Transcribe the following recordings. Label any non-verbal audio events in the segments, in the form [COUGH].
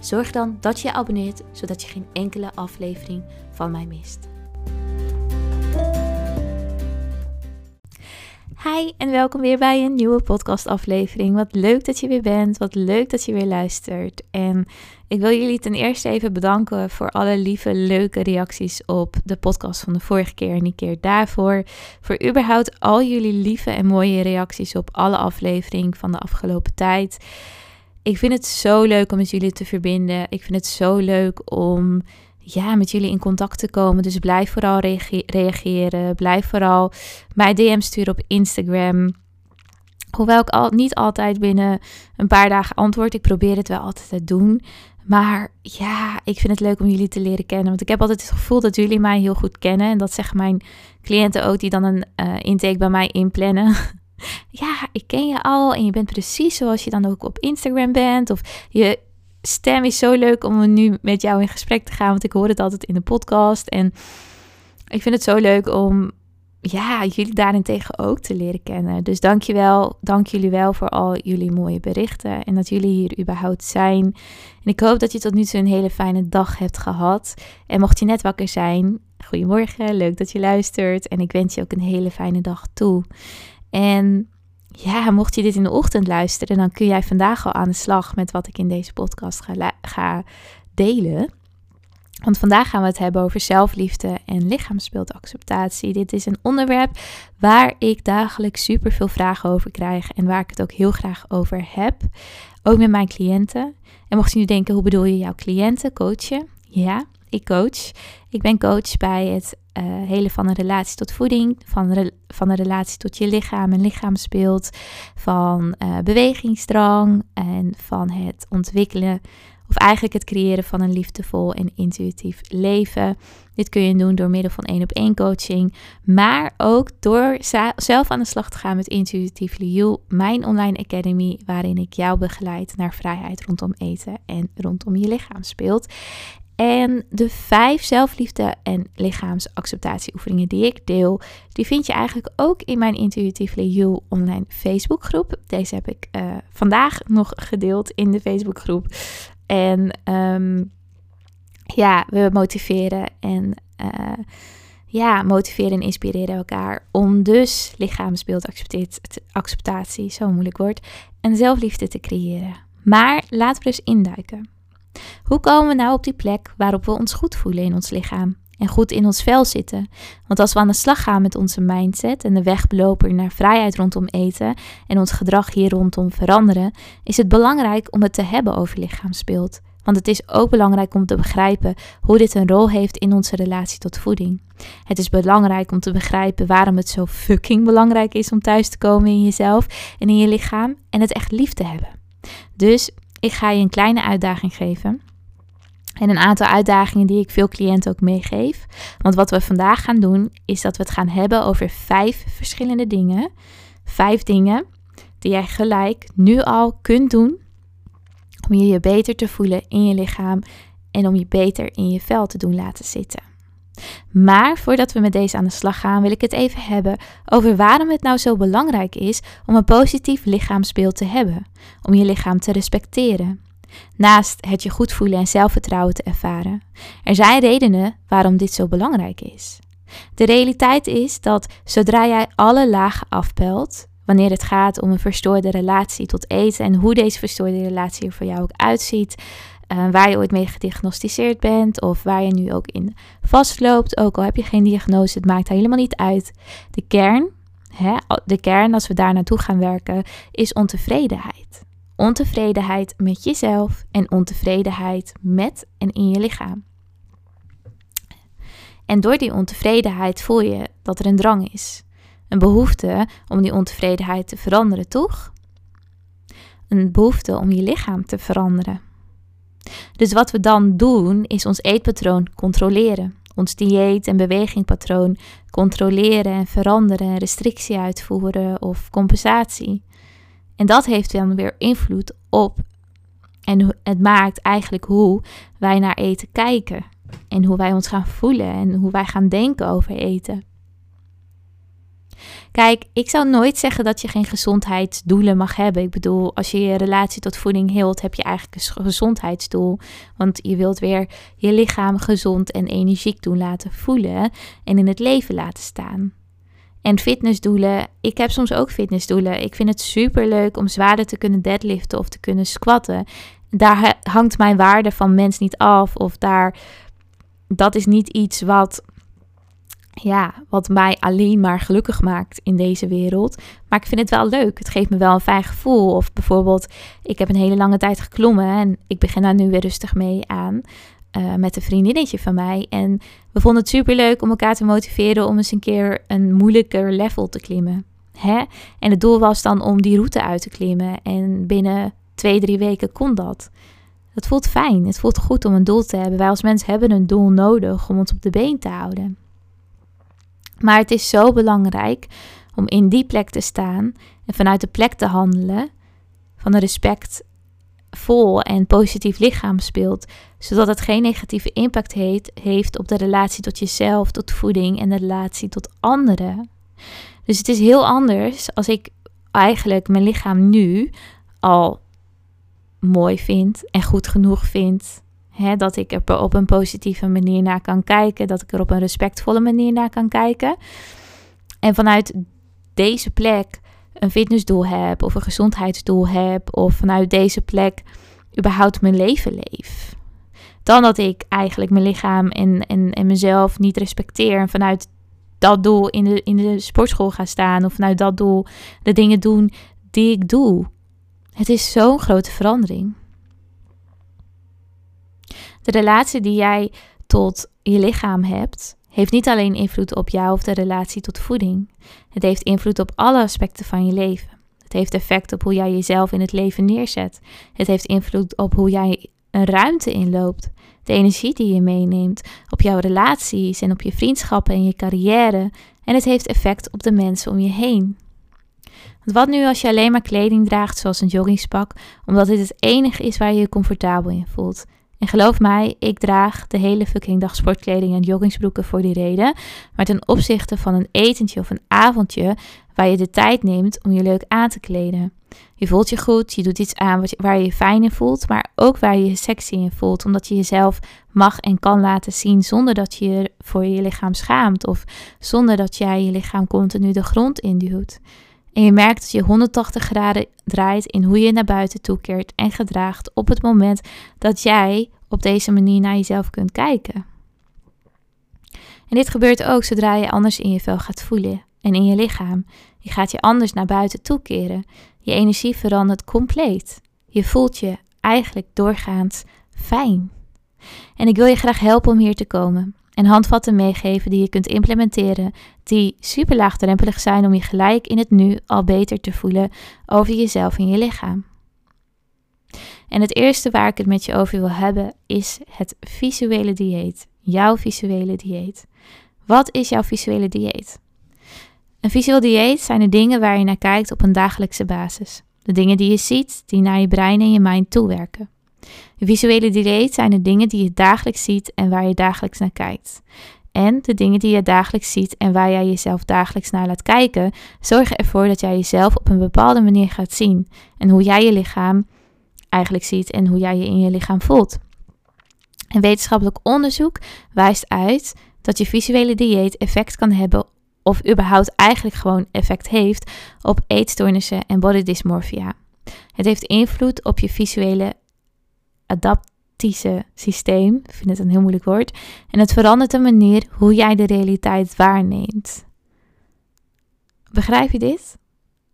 Zorg dan dat je je abonneert, zodat je geen enkele aflevering van mij mist. Hi en welkom weer bij een nieuwe podcastaflevering. Wat leuk dat je weer bent, wat leuk dat je weer luistert. En ik wil jullie ten eerste even bedanken voor alle lieve, leuke reacties op de podcast van de vorige keer en die keer daarvoor. Voor überhaupt al jullie lieve en mooie reacties op alle afleveringen van de afgelopen tijd. Ik vind het zo leuk om met jullie te verbinden. Ik vind het zo leuk om ja, met jullie in contact te komen. Dus blijf vooral reageren. Blijf vooral mij DM sturen op Instagram. Hoewel ik al, niet altijd binnen een paar dagen antwoord. Ik probeer het wel altijd te doen. Maar ja, ik vind het leuk om jullie te leren kennen. Want ik heb altijd het gevoel dat jullie mij heel goed kennen. En dat zeggen mijn cliënten ook die dan een uh, intake bij mij inplannen. [LAUGHS] ja, ik ken je al en je bent precies zoals je dan ook op Instagram bent. Of je stem is zo leuk om nu met jou in gesprek te gaan, want ik hoor het altijd in de podcast. En ik vind het zo leuk om ja, jullie daarentegen ook te leren kennen. Dus dankjewel, dank jullie wel voor al jullie mooie berichten en dat jullie hier überhaupt zijn. En ik hoop dat je tot nu toe een hele fijne dag hebt gehad. En mocht je net wakker zijn, goedemorgen, leuk dat je luistert. En ik wens je ook een hele fijne dag toe. En ja, mocht je dit in de ochtend luisteren, dan kun jij vandaag al aan de slag met wat ik in deze podcast ga, ga delen. Want vandaag gaan we het hebben over zelfliefde en lichaamsbeeldacceptatie. Dit is een onderwerp waar ik dagelijks super veel vragen over krijg en waar ik het ook heel graag over heb. Ook met mijn cliënten. En mocht je nu denken, hoe bedoel je jouw cliënten coachen? Ja, ik coach. Ik ben coach bij het uh, hele van een relatie tot voeding, van, van een relatie tot je lichaam en lichaamsbeeld, van uh, bewegingsdrang en van het ontwikkelen of eigenlijk het creëren van een liefdevol en intuïtief leven. Dit kun je doen door middel van één op één coaching, maar ook door zelf aan de slag te gaan met Intuïtief You, mijn online academy, waarin ik jou begeleid naar vrijheid rondom eten en rondom je lichaamsbeeld. En de vijf zelfliefde- en lichaamsacceptatieoefeningen die ik deel, die vind je eigenlijk ook in mijn Intuitively You online Facebookgroep. Deze heb ik uh, vandaag nog gedeeld in de Facebookgroep. En um, ja, we motiveren en uh, ja, motiveren en inspireren elkaar om dus lichaamsbeeldacceptatie, zo moeilijk wordt, en zelfliefde te creëren. Maar laten we dus induiken. Hoe komen we nou op die plek waarop we ons goed voelen in ons lichaam en goed in ons vel zitten? Want als we aan de slag gaan met onze mindset en de weg naar vrijheid rondom eten en ons gedrag hier rondom veranderen, is het belangrijk om het te hebben over lichaamsbeeld. Want het is ook belangrijk om te begrijpen hoe dit een rol heeft in onze relatie tot voeding. Het is belangrijk om te begrijpen waarom het zo fucking belangrijk is om thuis te komen in jezelf en in je lichaam en het echt lief te hebben. Dus ik ga je een kleine uitdaging geven. En een aantal uitdagingen die ik veel cliënten ook meegeef. Want wat we vandaag gaan doen, is dat we het gaan hebben over vijf verschillende dingen. Vijf dingen die jij gelijk nu al kunt doen om je je beter te voelen in je lichaam en om je beter in je vel te doen laten zitten. Maar voordat we met deze aan de slag gaan, wil ik het even hebben over waarom het nou zo belangrijk is om een positief lichaamsbeeld te hebben, om je lichaam te respecteren. Naast het je goed voelen en zelfvertrouwen te ervaren. Er zijn redenen waarom dit zo belangrijk is. De realiteit is dat zodra jij alle lagen afpelt, wanneer het gaat om een verstoorde relatie tot eten en hoe deze verstoorde relatie er voor jou ook uitziet, uh, waar je ooit mee gediagnosticeerd bent of waar je nu ook in vastloopt. Ook al heb je geen diagnose, het maakt helemaal niet uit. De kern, hè, de kern als we daar naartoe gaan werken, is ontevredenheid. Ontevredenheid met jezelf en ontevredenheid met en in je lichaam. En door die ontevredenheid voel je dat er een drang is. Een behoefte om die ontevredenheid te veranderen, toch? Een behoefte om je lichaam te veranderen. Dus wat we dan doen, is ons eetpatroon controleren. Ons dieet- en bewegingpatroon controleren en veranderen, restrictie uitvoeren of compensatie. En dat heeft dan weer invloed op en het maakt eigenlijk hoe wij naar eten kijken. En hoe wij ons gaan voelen en hoe wij gaan denken over eten. Kijk, ik zou nooit zeggen dat je geen gezondheidsdoelen mag hebben. Ik bedoel, als je je relatie tot voeding hield, heb je eigenlijk een gezondheidsdoel. Want je wilt weer je lichaam gezond en energiek doen laten voelen en in het leven laten staan. En fitnessdoelen, ik heb soms ook fitnessdoelen. Ik vind het super leuk om zwaarder te kunnen deadliften of te kunnen squatten. Daar hangt mijn waarde van mens niet af. Of daar, dat is niet iets wat ja, wat mij alleen maar gelukkig maakt in deze wereld. Maar ik vind het wel leuk. Het geeft me wel een fijn gevoel. Of bijvoorbeeld, ik heb een hele lange tijd geklommen en ik begin daar nu weer rustig mee aan. Uh, met een vriendinnetje van mij. En we vonden het super leuk om elkaar te motiveren om eens een keer een moeilijker level te klimmen. Hè? En het doel was dan om die route uit te klimmen. En binnen twee, drie weken kon dat. Het voelt fijn. Het voelt goed om een doel te hebben. Wij als mens hebben een doel nodig om ons op de been te houden. Maar het is zo belangrijk om in die plek te staan en vanuit de plek te handelen van een respectvol en positief lichaam speelt, zodat het geen negatieve impact heeft, heeft op de relatie tot jezelf, tot voeding en de relatie tot anderen. Dus het is heel anders als ik eigenlijk mijn lichaam nu al mooi vind en goed genoeg vind dat ik er op een positieve manier naar kan kijken. Dat ik er op een respectvolle manier naar kan kijken. En vanuit deze plek een fitnessdoel heb of een gezondheidsdoel heb. Of vanuit deze plek überhaupt mijn leven leef. Dan dat ik eigenlijk mijn lichaam en, en, en mezelf niet respecteer. En vanuit dat doel in de, in de sportschool ga staan. Of vanuit dat doel de dingen doen die ik doe. Het is zo'n grote verandering. De relatie die jij tot je lichaam hebt, heeft niet alleen invloed op jou of de relatie tot voeding. Het heeft invloed op alle aspecten van je leven. Het heeft effect op hoe jij jezelf in het leven neerzet. Het heeft invloed op hoe jij een ruimte inloopt. De energie die je meeneemt, op jouw relaties en op je vriendschappen en je carrière. En het heeft effect op de mensen om je heen. Want wat nu als je alleen maar kleding draagt zoals een joggingspak, omdat dit het enige is waar je je comfortabel in voelt? En geloof mij, ik draag de hele fucking dag sportkleding en joggingsbroeken voor die reden. Maar ten opzichte van een etentje of een avondje waar je de tijd neemt om je leuk aan te kleden. Je voelt je goed, je doet iets aan waar je je fijn in voelt, maar ook waar je je sexy in voelt. Omdat je jezelf mag en kan laten zien zonder dat je je voor je lichaam schaamt. Of zonder dat jij je lichaam continu de grond induwt. En je merkt dat je 180 graden draait in hoe je naar buiten toekeert en gedraagt op het moment dat jij op deze manier naar jezelf kunt kijken. En dit gebeurt ook zodra je anders in je vel gaat voelen en in je lichaam. Je gaat je anders naar buiten toekeren. Je energie verandert compleet. Je voelt je eigenlijk doorgaans fijn. En ik wil je graag helpen om hier te komen en handvatten meegeven die je kunt implementeren, die super laagdrempelig zijn om je gelijk in het nu al beter te voelen over jezelf en je lichaam. En het eerste waar ik het met je over wil hebben is het visuele dieet. Jouw visuele dieet. Wat is jouw visuele dieet? Een visueel dieet zijn de dingen waar je naar kijkt op een dagelijkse basis. De dingen die je ziet, die naar je brein en je mind toewerken. Visuele dieet zijn de dingen die je dagelijks ziet en waar je dagelijks naar kijkt. En de dingen die je dagelijks ziet en waar jij jezelf dagelijks naar laat kijken, zorgen ervoor dat jij jezelf op een bepaalde manier gaat zien. En hoe jij je lichaam eigenlijk ziet en hoe jij je in je lichaam voelt. En wetenschappelijk onderzoek wijst uit dat je visuele dieet effect kan hebben of überhaupt eigenlijk gewoon effect heeft op eetstoornissen en body dysmorphia. Het heeft invloed op je visuele adaptische systeem. Ik vind het een heel moeilijk woord. En het verandert de manier hoe jij de realiteit waarneemt. Begrijp je dit?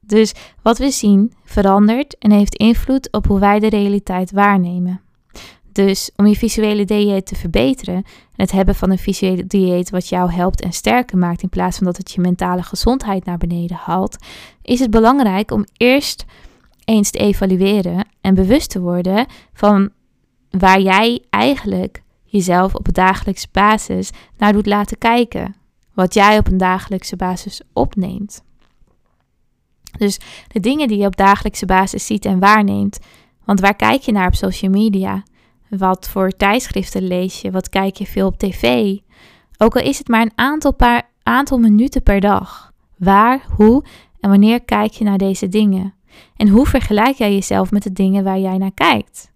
Dus wat we zien verandert en heeft invloed op hoe wij de realiteit waarnemen. Dus om je visuele dieet te verbeteren en het hebben van een visuele dieet wat jou helpt en sterker maakt in plaats van dat het je mentale gezondheid naar beneden haalt, is het belangrijk om eerst eens te evalueren en bewust te worden van waar jij eigenlijk jezelf op dagelijkse basis naar doet laten kijken. Wat jij op een dagelijkse basis opneemt. Dus de dingen die je op dagelijkse basis ziet en waarneemt. Want waar kijk je naar op social media? Wat voor tijdschriften lees je? Wat kijk je veel op tv? Ook al is het maar een aantal, paar, aantal minuten per dag. Waar, hoe en wanneer kijk je naar deze dingen? En hoe vergelijk jij jezelf met de dingen waar jij naar kijkt?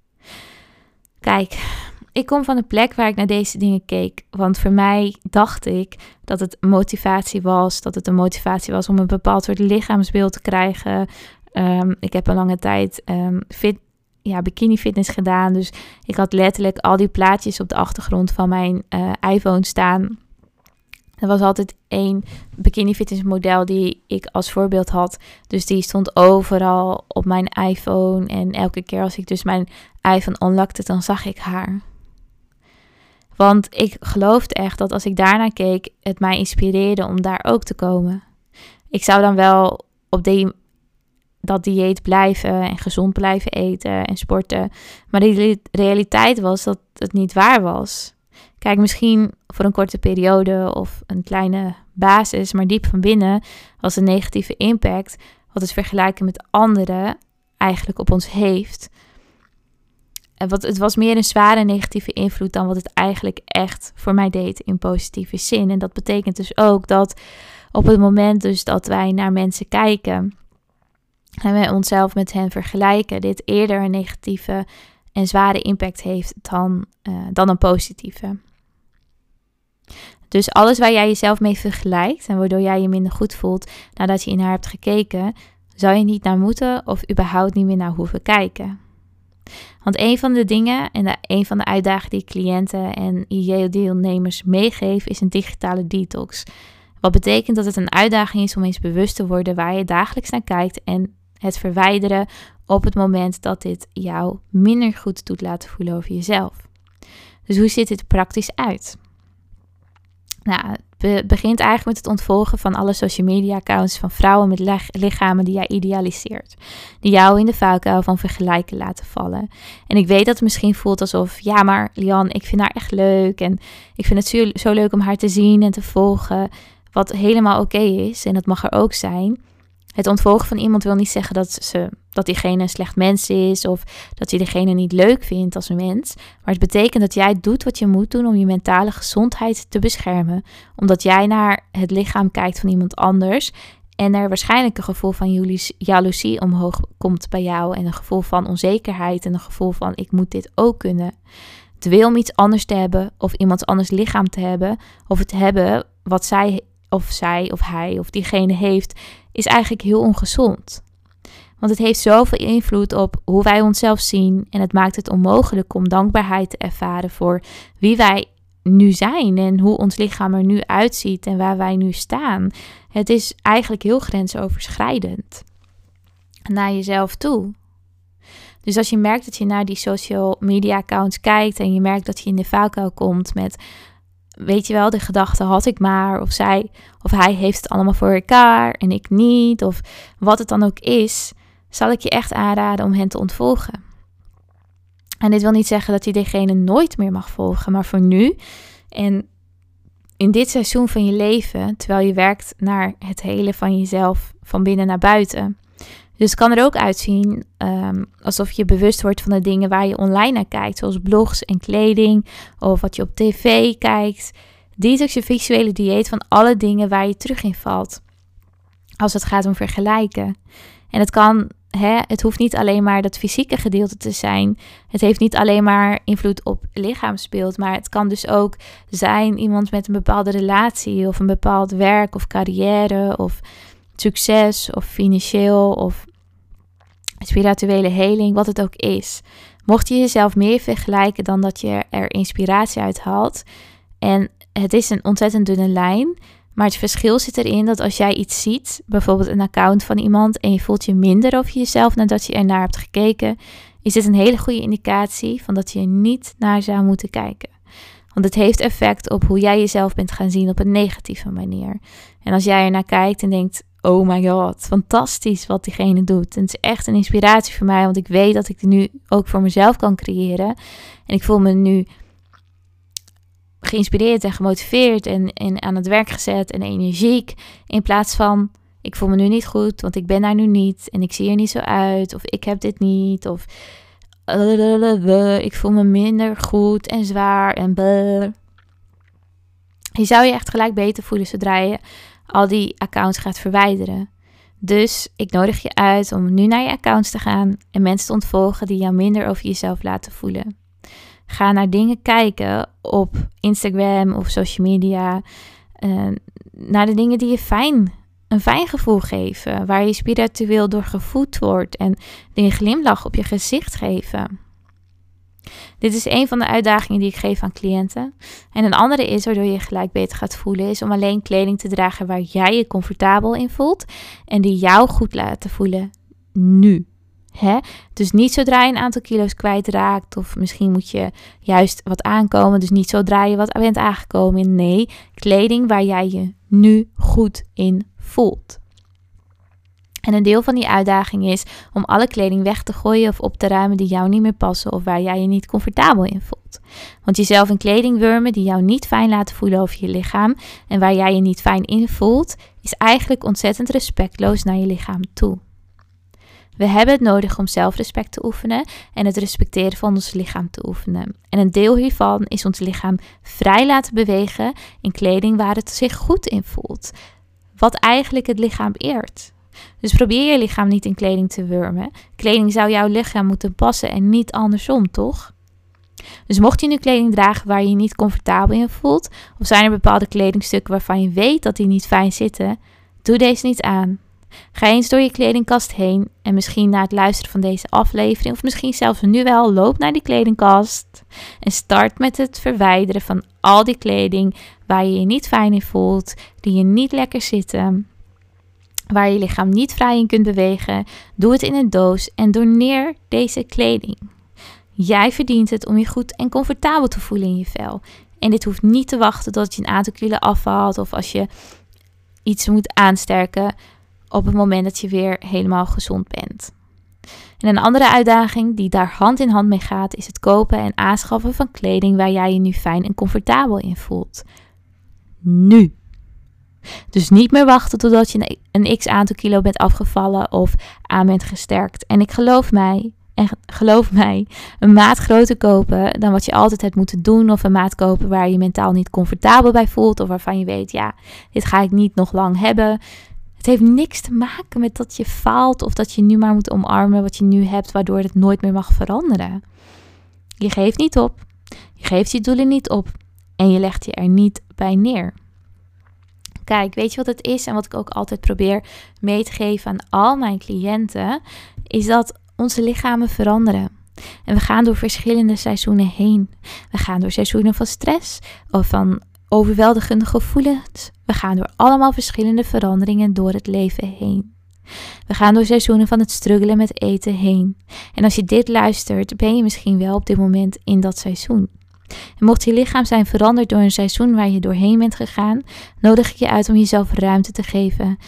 Kijk, ik kom van een plek waar ik naar deze dingen keek. Want voor mij dacht ik dat het motivatie was. Dat het een motivatie was om een bepaald soort lichaamsbeeld te krijgen. Ehm, ik heb een lange tijd um, fit, ja, bikini fitness gedaan. Dus ik had letterlijk al die plaatjes op de achtergrond van mijn uh, iPhone staan. Er was altijd één bikini fitness model die ik als voorbeeld had. Dus die stond overal op mijn iPhone. En elke keer als ik dus mijn iPhone onlakte, dan zag ik haar. Want ik geloofde echt dat als ik daarnaar keek, het mij inspireerde om daar ook te komen. Ik zou dan wel op die, dat dieet blijven en gezond blijven eten en sporten. Maar de realiteit was dat het niet waar was. Kijk, misschien voor een korte periode of een kleine basis, maar diep van binnen was een negatieve impact, wat het vergelijken met anderen eigenlijk op ons heeft. Wat, het was meer een zware negatieve invloed dan wat het eigenlijk echt voor mij deed in positieve zin. En dat betekent dus ook dat op het moment dus dat wij naar mensen kijken en wij onszelf met hen vergelijken, dit eerder een negatieve en zware impact heeft dan, uh, dan een positieve. Dus alles waar jij jezelf mee vergelijkt en waardoor jij je minder goed voelt nadat je in haar hebt gekeken, zou je niet naar moeten of überhaupt niet meer naar hoeven kijken. Want een van de dingen en een van de uitdagingen die cliënten en IJ-deelnemers meegeven is een digitale detox. Wat betekent dat het een uitdaging is om eens bewust te worden waar je dagelijks naar kijkt en het verwijderen op het moment dat dit jou minder goed doet laten voelen over jezelf. Dus hoe ziet dit praktisch uit? Nou, het begint eigenlijk met het ontvolgen van alle social media accounts van vrouwen met lichamen die jij idealiseert. Die jou in de valkuil van vergelijken laten vallen. En ik weet dat het misschien voelt alsof, ja maar Lian, ik vind haar echt leuk. En ik vind het zo, zo leuk om haar te zien en te volgen. Wat helemaal oké is en dat mag er ook zijn. Het ontvolgen van iemand wil niet zeggen dat, ze, dat diegene een slecht mens is of dat je diegene niet leuk vindt als een mens. Maar het betekent dat jij doet wat je moet doen om je mentale gezondheid te beschermen. Omdat jij naar het lichaam kijkt van iemand anders en er waarschijnlijk een gevoel van jaloezie omhoog komt bij jou en een gevoel van onzekerheid en een gevoel van ik moet dit ook kunnen. Het wil om iets anders te hebben of iemand anders lichaam te hebben of het hebben wat zij of zij of hij of diegene heeft, is eigenlijk heel ongezond. Want het heeft zoveel invloed op hoe wij onszelf zien en het maakt het onmogelijk om dankbaarheid te ervaren voor wie wij nu zijn en hoe ons lichaam er nu uitziet en waar wij nu staan. Het is eigenlijk heel grensoverschrijdend naar jezelf toe. Dus als je merkt dat je naar die social media accounts kijkt en je merkt dat je in de valkuil komt met weet je wel, de gedachte had ik maar, of zij of hij heeft het allemaal voor elkaar en ik niet, of wat het dan ook is, zal ik je echt aanraden om hen te ontvolgen. En dit wil niet zeggen dat je degene nooit meer mag volgen, maar voor nu en in dit seizoen van je leven, terwijl je werkt naar het hele van jezelf van binnen naar buiten, dus het kan er ook uitzien um, alsof je bewust wordt van de dingen waar je online naar kijkt, zoals blogs en kleding, of wat je op tv kijkt. Detox je visuele dieet van alle dingen waar je terug in valt. Als het gaat om vergelijken. En het kan, hè, het hoeft niet alleen maar dat fysieke gedeelte te zijn. Het heeft niet alleen maar invloed op lichaamsbeeld, maar het kan dus ook zijn iemand met een bepaalde relatie of een bepaald werk of carrière of succes of financieel of spirituele heling, wat het ook is. Mocht je jezelf meer vergelijken dan dat je er inspiratie uit haalt. En het is een ontzettend dunne lijn. Maar het verschil zit erin dat als jij iets ziet, bijvoorbeeld een account van iemand, en je voelt je minder over jezelf nadat je er naar hebt gekeken, is dit een hele goede indicatie van dat je er niet naar zou moeten kijken. Want het heeft effect op hoe jij jezelf bent gaan zien op een negatieve manier. En als jij er naar kijkt en denkt: oh my god, fantastisch wat diegene doet. En het is echt een inspiratie voor mij, want ik weet dat ik het nu ook voor mezelf kan creëren. En ik voel me nu geïnspireerd en gemotiveerd en, en aan het werk gezet en energiek. In plaats van, ik voel me nu niet goed, want ik ben daar nu niet en ik zie er niet zo uit. Of ik heb dit niet. Of ik voel me minder goed en zwaar en Je zou je echt gelijk beter voelen zodra je al die accounts gaat verwijderen. Dus ik nodig je uit om nu naar je accounts te gaan en mensen te ontvolgen die jou minder over jezelf laten voelen. Ga naar dingen kijken op Instagram of social media. Uh, naar de dingen die je fijn, een fijn gevoel geven. Waar je spiritueel door gevoed wordt. En die een glimlach op je gezicht geven. Dit is een van de uitdagingen die ik geef aan cliënten. En een andere is, waardoor je je gelijk beter gaat voelen, is om alleen kleding te dragen waar jij je comfortabel in voelt. En die jou goed laten voelen. Nu. Hè? Dus niet zodra je een aantal kilo's kwijtraakt, of misschien moet je juist wat aankomen. Dus niet zodra je wat bent aangekomen. Nee, kleding waar jij je nu goed in voelt. En een deel van die uitdaging is om alle kleding weg te gooien of op te ruimen die jou niet meer passen of waar jij je niet comfortabel in voelt. Want jezelf in kleding wurmen die jou niet fijn laten voelen over je lichaam en waar jij je niet fijn in voelt, is eigenlijk ontzettend respectloos naar je lichaam toe. We hebben het nodig om zelfrespect te oefenen en het respecteren van ons lichaam te oefenen. En een deel hiervan is ons lichaam vrij laten bewegen in kleding waar het zich goed in voelt. Wat eigenlijk het lichaam eert. Dus probeer je lichaam niet in kleding te wurmen. Kleding zou jouw lichaam moeten passen en niet andersom, toch? Dus mocht je nu kleding dragen waar je je niet comfortabel in voelt, of zijn er bepaalde kledingstukken waarvan je weet dat die niet fijn zitten, doe deze niet aan. Ga eens door je kledingkast heen en misschien na het luisteren van deze aflevering, of misschien zelfs nu wel, loop naar die kledingkast en start met het verwijderen van al die kleding waar je je niet fijn in voelt, die je niet lekker zitten, waar je lichaam niet vrij in kunt bewegen. Doe het in een doos en doneer deze kleding. Jij verdient het om je goed en comfortabel te voelen in je vel. En dit hoeft niet te wachten tot je een aantal kilo afvalt of als je iets moet aansterken op het moment dat je weer helemaal gezond bent. En een andere uitdaging die daar hand in hand mee gaat, is het kopen en aanschaffen van kleding waar jij je nu fijn en comfortabel in voelt. Nu. Dus niet meer wachten totdat je een x aantal kilo bent afgevallen of aan bent gesterkt. En ik geloof mij, en geloof mij, een maat groter kopen dan wat je altijd hebt moeten doen. Of een maat kopen waar je mentaal niet comfortabel bij voelt. Of waarvan je weet, ja, dit ga ik niet nog lang hebben. Het heeft niks te maken met dat je faalt of dat je nu maar moet omarmen wat je nu hebt, waardoor het nooit meer mag veranderen. Je geeft niet op. Je geeft je doelen niet op. En je legt je er niet bij neer. Kijk, weet je wat het is en wat ik ook altijd probeer mee te geven aan al mijn cliënten, is dat onze lichamen veranderen. En we gaan door verschillende seizoenen heen. We gaan door seizoenen van stress of van overweldigende gevoelens. We gaan door allemaal verschillende veranderingen door het leven heen. We gaan door seizoenen van het struggelen met eten heen. En als je dit luistert, ben je misschien wel op dit moment in dat seizoen. En mocht je lichaam zijn veranderd door een seizoen waar je doorheen bent gegaan, nodig ik je uit om jezelf ruimte te geven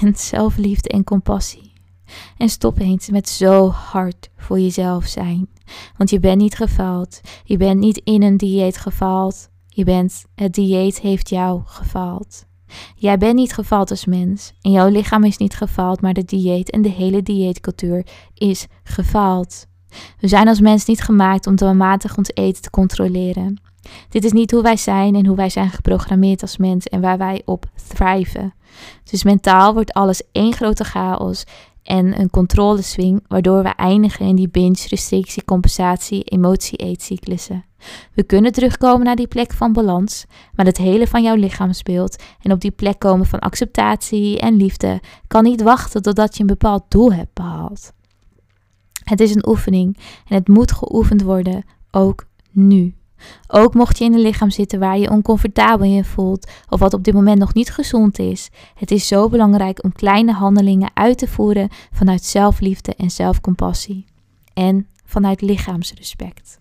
en [LAUGHS] zelfliefde en compassie. En stop eens met zo hard voor jezelf zijn. Want je bent niet gefaald. Je bent niet in een dieet gefaald. Je bent, het dieet heeft jou gefaald. Jij bent niet gefaald als mens. En jouw lichaam is niet gefaald, maar de dieet en de hele dieetcultuur is gefaald. We zijn als mens niet gemaakt om doelmatig ons eten te controleren. Dit is niet hoe wij zijn en hoe wij zijn geprogrammeerd als mens en waar wij op thriven. Dus mentaal wordt alles één grote chaos en een controleswing, waardoor we eindigen in die binge, restrictie, compensatie, emotie-eetcyclussen. We kunnen terugkomen naar die plek van balans, maar het hele van jouw lichaam speelt en op die plek komen van acceptatie en liefde kan niet wachten totdat je een bepaald doel hebt behaald. Het is een oefening en het moet geoefend worden, ook nu. Ook mocht je in een lichaam zitten waar je oncomfortabel in voelt of wat op dit moment nog niet gezond is. Het is zo belangrijk om kleine handelingen uit te voeren vanuit zelfliefde en zelfcompassie. En vanuit lichaamsrespect.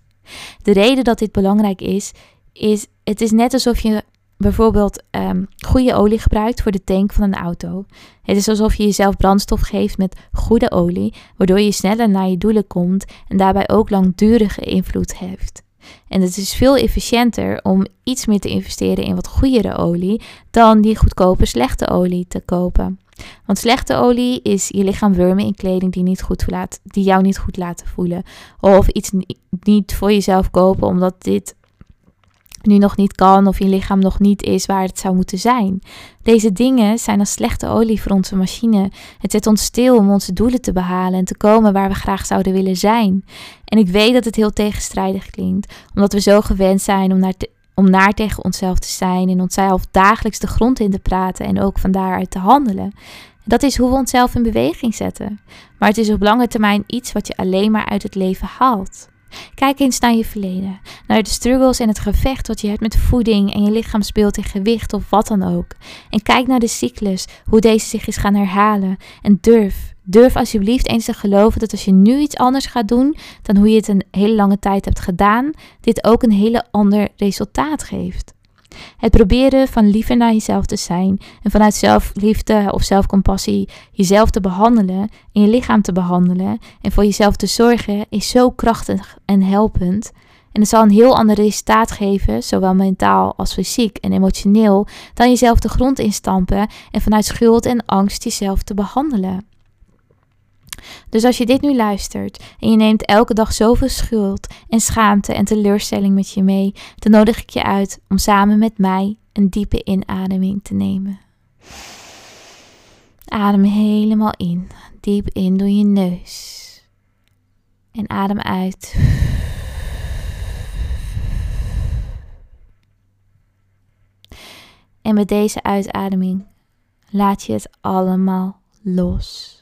De reden dat dit belangrijk is, is het is net alsof je bijvoorbeeld um, goede olie gebruikt voor de tank van een auto. Het is alsof je jezelf brandstof geeft met goede olie, waardoor je sneller naar je doelen komt en daarbij ook langdurige invloed heeft. En het is veel efficiënter om iets meer te investeren in wat goedere olie dan die goedkope slechte olie te kopen. Want slechte olie is je lichaam wurmen in kleding die, niet goed laat, die jou niet goed laten voelen. Of iets niet voor jezelf kopen omdat dit nu nog niet kan of je lichaam nog niet is waar het zou moeten zijn. Deze dingen zijn als slechte olie voor onze machine. Het zet ons stil om onze doelen te behalen en te komen waar we graag zouden willen zijn. En ik weet dat het heel tegenstrijdig klinkt, omdat we zo gewend zijn om naar, om naar tegen onszelf te zijn en onszelf dagelijks de grond in te praten en ook van daaruit te handelen. Dat is hoe we onszelf in beweging zetten. Maar het is op lange termijn iets wat je alleen maar uit het leven haalt. Kijk eens naar je verleden, naar de struggles en het gevecht wat je hebt met voeding en je lichaamsbeeld en gewicht of wat dan ook. En kijk naar de cyclus, hoe deze zich is gaan herhalen. En durf, durf alsjeblieft eens te geloven dat als je nu iets anders gaat doen dan hoe je het een hele lange tijd hebt gedaan, dit ook een hele ander resultaat geeft. Het proberen van liever naar jezelf te zijn en vanuit zelfliefde of zelfcompassie jezelf te behandelen en je lichaam te behandelen en voor jezelf te zorgen is zo krachtig en helpend. En het zal een heel ander resultaat geven, zowel mentaal als fysiek en emotioneel, dan jezelf de grond instampen en vanuit schuld en angst jezelf te behandelen. Dus als je dit nu luistert en je neemt elke dag zoveel schuld en schaamte en teleurstelling met je mee, dan nodig ik je uit om samen met mij een diepe inademing te nemen. Adem helemaal in, diep in door je neus. En adem uit. En met deze uitademing laat je het allemaal los.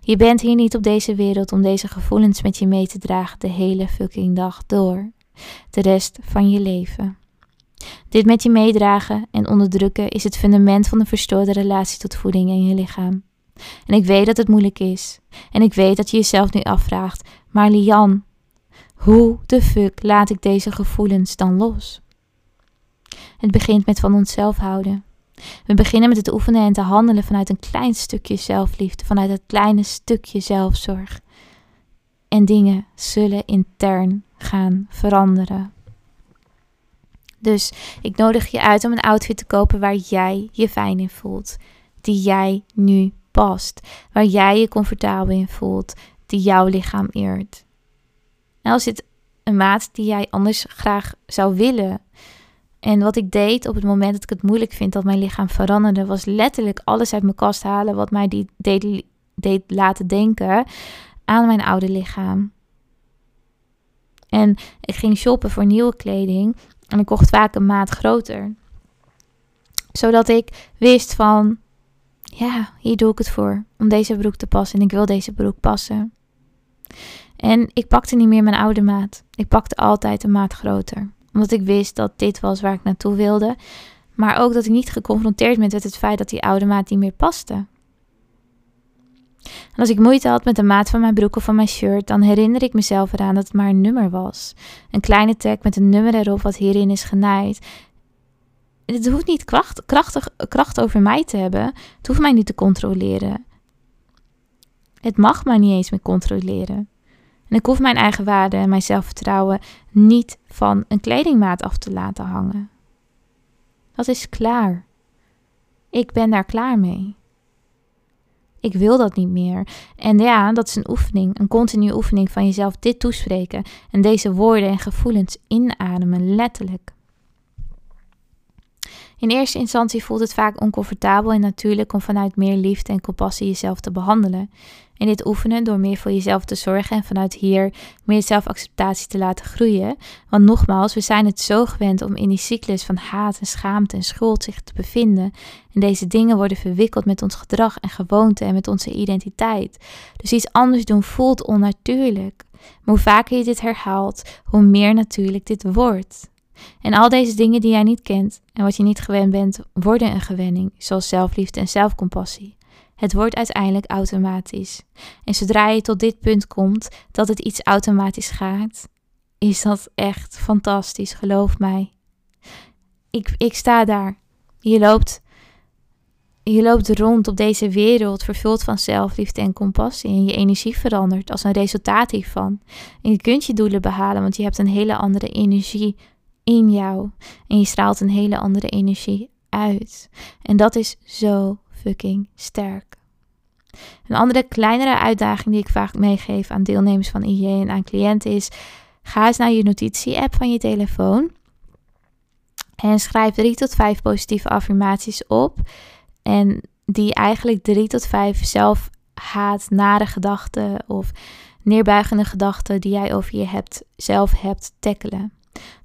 Je bent hier niet op deze wereld om deze gevoelens met je mee te dragen de hele fucking dag door. De rest van je leven. Dit met je meedragen en onderdrukken is het fundament van een verstoorde relatie tot voeding en je lichaam. En ik weet dat het moeilijk is. En ik weet dat je jezelf nu afvraagt: maar Lian, hoe de fuck laat ik deze gevoelens dan los? Het begint met van onszelf houden. We beginnen met het oefenen en te handelen vanuit een klein stukje zelfliefde, vanuit het kleine stukje zelfzorg. En dingen zullen intern gaan veranderen. Dus ik nodig je uit om een outfit te kopen waar jij je fijn in voelt, die jij nu past, waar jij je comfortabel in voelt, die jouw lichaam eert. En als dit een maat die jij anders graag zou willen, en wat ik deed op het moment dat ik het moeilijk vind dat mijn lichaam veranderde, was letterlijk alles uit mijn kast halen wat mij die deed, deed laten denken aan mijn oude lichaam. En ik ging shoppen voor nieuwe kleding en ik kocht vaak een maat groter. Zodat ik wist van, ja, hier doe ik het voor om deze broek te passen en ik wil deze broek passen. En ik pakte niet meer mijn oude maat. Ik pakte altijd een maat groter omdat ik wist dat dit was waar ik naartoe wilde. Maar ook dat ik niet geconfronteerd ben met het feit dat die oude maat niet meer paste. En als ik moeite had met de maat van mijn broek of van mijn shirt, dan herinner ik mezelf eraan dat het maar een nummer was. Een kleine tag met een nummer erop wat hierin is genaaid. Het hoeft niet kracht, krachtig, kracht over mij te hebben. Het hoeft mij niet te controleren. Het mag mij niet eens meer controleren. En ik hoef mijn eigen waarde en mijn zelfvertrouwen niet van een kledingmaat af te laten hangen. Dat is klaar. Ik ben daar klaar mee. Ik wil dat niet meer. En ja, dat is een oefening, een continue oefening van jezelf dit toespreken en deze woorden en gevoelens inademen, letterlijk. In eerste instantie voelt het vaak oncomfortabel en natuurlijk om vanuit meer liefde en compassie jezelf te behandelen. En dit oefenen door meer voor jezelf te zorgen en vanuit hier meer zelfacceptatie te laten groeien. Want nogmaals, we zijn het zo gewend om in die cyclus van haat en schaamte en schuld zich te bevinden. En deze dingen worden verwikkeld met ons gedrag en gewoonte en met onze identiteit. Dus iets anders doen voelt onnatuurlijk. Maar hoe vaker je dit herhaalt, hoe meer natuurlijk dit wordt. En al deze dingen die jij niet kent en wat je niet gewend bent, worden een gewenning, zoals zelfliefde en zelfcompassie. Het wordt uiteindelijk automatisch. En zodra je tot dit punt komt dat het iets automatisch gaat, is dat echt fantastisch, geloof mij. ik, ik sta daar. Je loopt, je loopt rond op deze wereld vervuld van zelfliefde en compassie. En je energie verandert als een resultaat hiervan. En je kunt je doelen behalen, want je hebt een hele andere energie in jou. En je straalt een hele andere energie uit. En dat is zo fucking sterk. Een andere kleinere uitdaging die ik vaak meegeef aan deelnemers van IJ en aan cliënten is: ga eens naar je notitie-app van je telefoon en schrijf drie tot vijf positieve affirmaties op. En die eigenlijk drie tot vijf zelf haat, nare gedachten of neerbuigende gedachten die jij over je hebt, zelf hebt tackelen.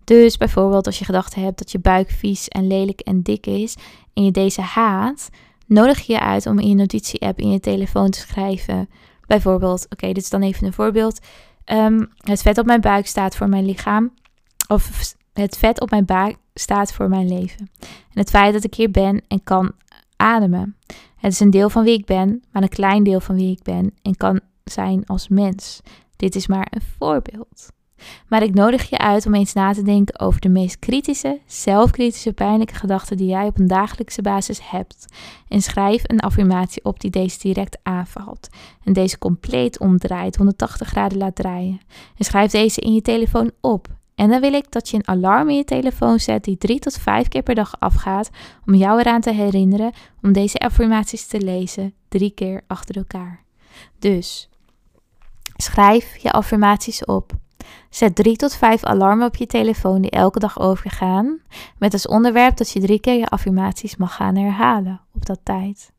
Dus bijvoorbeeld als je gedachten hebt dat je buik vies en lelijk en dik is en je deze haat, nodig je je uit om in je notitie-app in je telefoon te schrijven. Bijvoorbeeld, oké, dit is dan even een voorbeeld. Ehm, het vet op mijn buik staat voor mijn lichaam. Of het vet op mijn buik staat voor mijn leven. En het feit dat ik hier ben en kan ademen. Het is een deel van wie ik ben, maar een klein deel van wie ik ben en kan zijn als mens. Dit is maar een voorbeeld. Maar ik nodig je uit om eens na te denken over de meest kritische, zelfkritische, pijnlijke gedachten die jij op een dagelijkse basis hebt. En schrijf een affirmatie op die deze direct aanvalt. En deze compleet omdraait, 180 graden laat draaien. En schrijf deze in je telefoon op. En dan wil ik dat je een alarm in je telefoon zet die drie tot vijf keer per dag afgaat om jou eraan te herinneren om deze affirmaties te lezen drie keer achter elkaar. Dus schrijf je affirmaties op. Zet drie tot vijf alarmen op je telefoon die elke dag overgaan, met als onderwerp dat je drie keer je affirmaties mag gaan herhalen op dat tijd.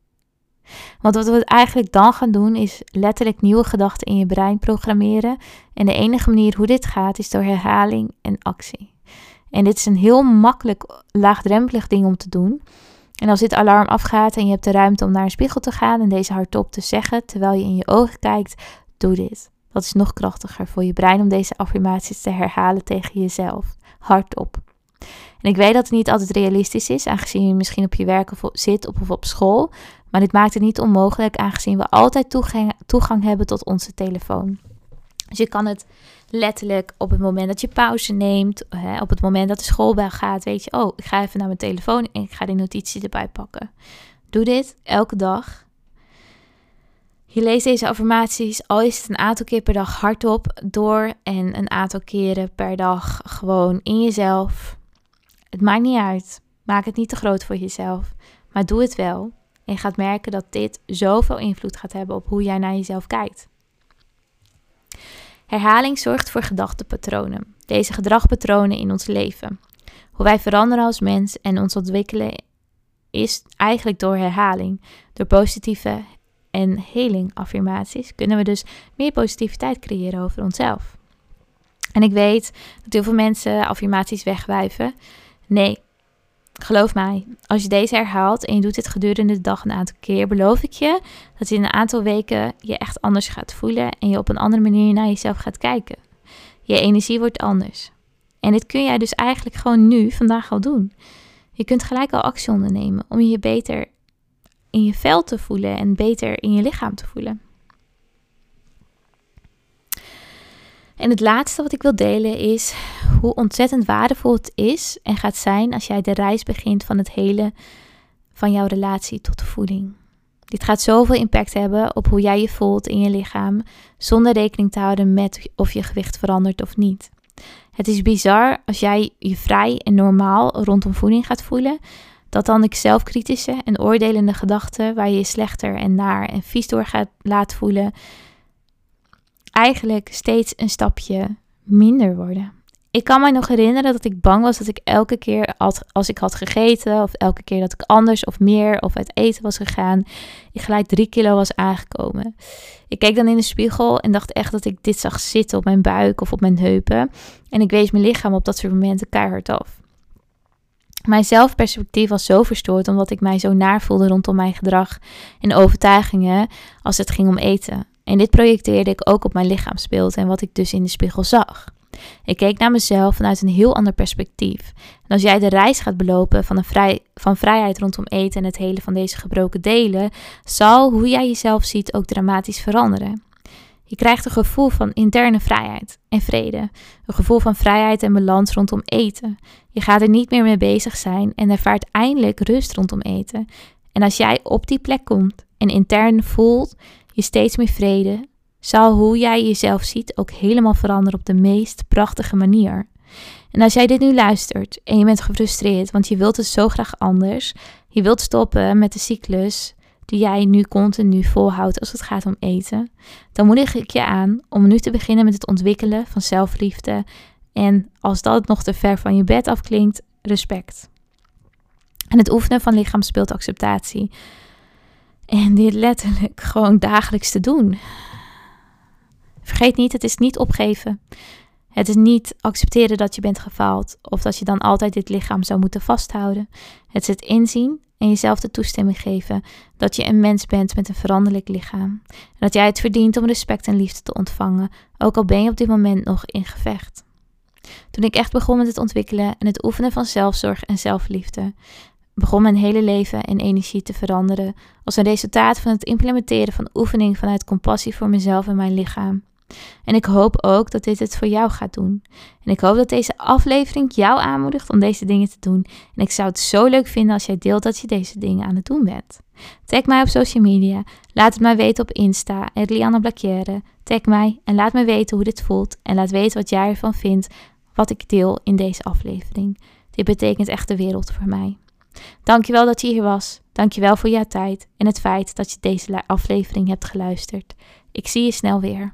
Want wat we eigenlijk dan gaan doen is letterlijk nieuwe gedachten in je brein programmeren. En de enige manier hoe dit gaat is door herhaling en actie. En dit is een heel makkelijk laagdrempelig ding om te doen. En als dit alarm afgaat en je hebt de ruimte om naar een spiegel te gaan en deze hardop te zeggen terwijl je in je ogen kijkt, doe dit. Dat is nog krachtiger voor je brein om deze affirmaties te herhalen tegen jezelf. Hardop. En ik weet dat het niet altijd realistisch is, aangezien je misschien op je werk zit of op school. Maar dit maakt het niet onmogelijk, aangezien we altijd toegang, toegang hebben tot onze telefoon. Dus je kan het letterlijk op het moment dat je pauze neemt, hè, op het moment dat de schoolbel gaat, weet je, oh, ik ga even naar mijn telefoon en ik ga die notitie erbij pakken. Doe dit elke dag. Je leest deze affirmaties, al is het een aantal keer per dag hardop door en een aantal keren per dag gewoon in jezelf. Het maakt niet uit. Maak het niet te groot voor jezelf, maar doe het wel. En je gaat merken dat dit zoveel invloed gaat hebben op hoe jij naar jezelf kijkt. Herhaling zorgt voor gedachtepatronen. Deze gedragpatronen in ons leven. Hoe wij veranderen als mens en ons ontwikkelen is eigenlijk door herhaling. Door positieve en heling affirmaties kunnen we dus meer positiviteit creëren over onszelf. En ik weet dat heel veel mensen affirmaties wegwijven. Nee, Geloof mij, als je deze herhaalt en je doet dit gedurende de dag een aantal keer, beloof ik je dat je in een aantal weken je echt anders gaat voelen en je op een andere manier naar jezelf gaat kijken. Je energie wordt anders. En dit kun jij dus eigenlijk gewoon nu, vandaag al doen. Je kunt gelijk al actie ondernemen om je beter in je vel te voelen en beter in je lichaam te voelen. En het laatste wat ik wil delen is hoe ontzettend waardevol het is en gaat zijn als jij de reis begint van het hele van jouw relatie tot de voeding. Dit gaat zoveel impact hebben op hoe jij je voelt in je lichaam, zonder rekening te houden met of je gewicht verandert of niet. Het is bizar als jij je vrij en normaal rondom voeding gaat voelen, dat dan ik zelfkritische en oordelende gedachten, waar je je slechter en naar en vies door gaat laten voelen, eigenlijk steeds een stapje minder worden. Ik kan me nog herinneren dat ik bang was dat ik elke keer als ik had gegeten, of elke keer dat ik anders of meer of uit eten was gegaan, ik gelijk drie kilo was aangekomen. Ik keek dan in de spiegel en dacht echt dat ik dit zag zitten op mijn buik of op mijn heupen. En ik wees mijn lichaam op dat soort momenten keihard af. Mijn zelfperspectief was zo verstoord omdat ik mij zo naar voelde rondom mijn gedrag en overtuigingen als het ging om eten. En dit projecteerde ik ook op mijn lichaamsbeeld en wat ik dus in de spiegel zag. Ik keek naar mezelf vanuit een heel ander perspectief. En als jij de reis gaat belopen van, een vrij, van vrijheid rondom eten en het hele van deze gebroken delen, zal hoe jij jezelf ziet ook dramatisch veranderen. Je krijgt een gevoel van interne vrijheid en vrede. Een gevoel van vrijheid en balans rondom eten. Je gaat er niet meer mee bezig zijn en ervaart eindelijk rust rondom eten. En als jij op die plek komt en intern voelt je steeds meer vrede, zal hoe jij jezelf ziet ook helemaal veranderen op de meest prachtige manier. En als jij dit nu luistert en je bent gefrustreerd, want je wilt het zo graag anders, je wilt stoppen met de cyclus die jij nu continu volhoudt als het gaat om eten, dan moedig ik je aan om nu te beginnen met het ontwikkelen van zelfliefde. En als dat nog te ver van je bed afklinkt, respect. En het oefenen van lichaamsbeeldacceptatie. En dit letterlijk gewoon dagelijks te doen. Vergeet niet, het is niet opgeven. Het is niet accepteren dat je bent gefaald of dat je dan altijd dit lichaam zou moeten vasthouden. Het is het inzien en jezelf de toestemming geven dat je een mens bent met een veranderlijk lichaam. En dat jij het verdient om respect en liefde te ontvangen, ook al ben je op dit moment nog in gevecht. Toen ik echt begon met het ontwikkelen en het oefenen van zelfzorg en zelfliefde, begon mijn hele leven en energie te veranderen als een resultaat van het implementeren van oefening vanuit compassie voor mezelf en mijn lichaam. En ik hoop ook dat dit het voor jou gaat doen. En ik hoop dat deze aflevering jou aanmoedigt om deze dingen te doen. En ik zou het zo leuk vinden als jij deelt dat je deze dingen aan het doen bent. Tag mij op social media. Laat het mij weten op Insta, Lianne Blakjere. Tag mij en laat me weten hoe dit voelt. En laat weten wat jij ervan vindt, wat ik deel in deze aflevering. Dit betekent echt de wereld voor mij. Dankjewel dat je hier was. Dankjewel voor jouw tijd en het feit dat je deze aflevering hebt geluisterd. Ik zie je snel weer.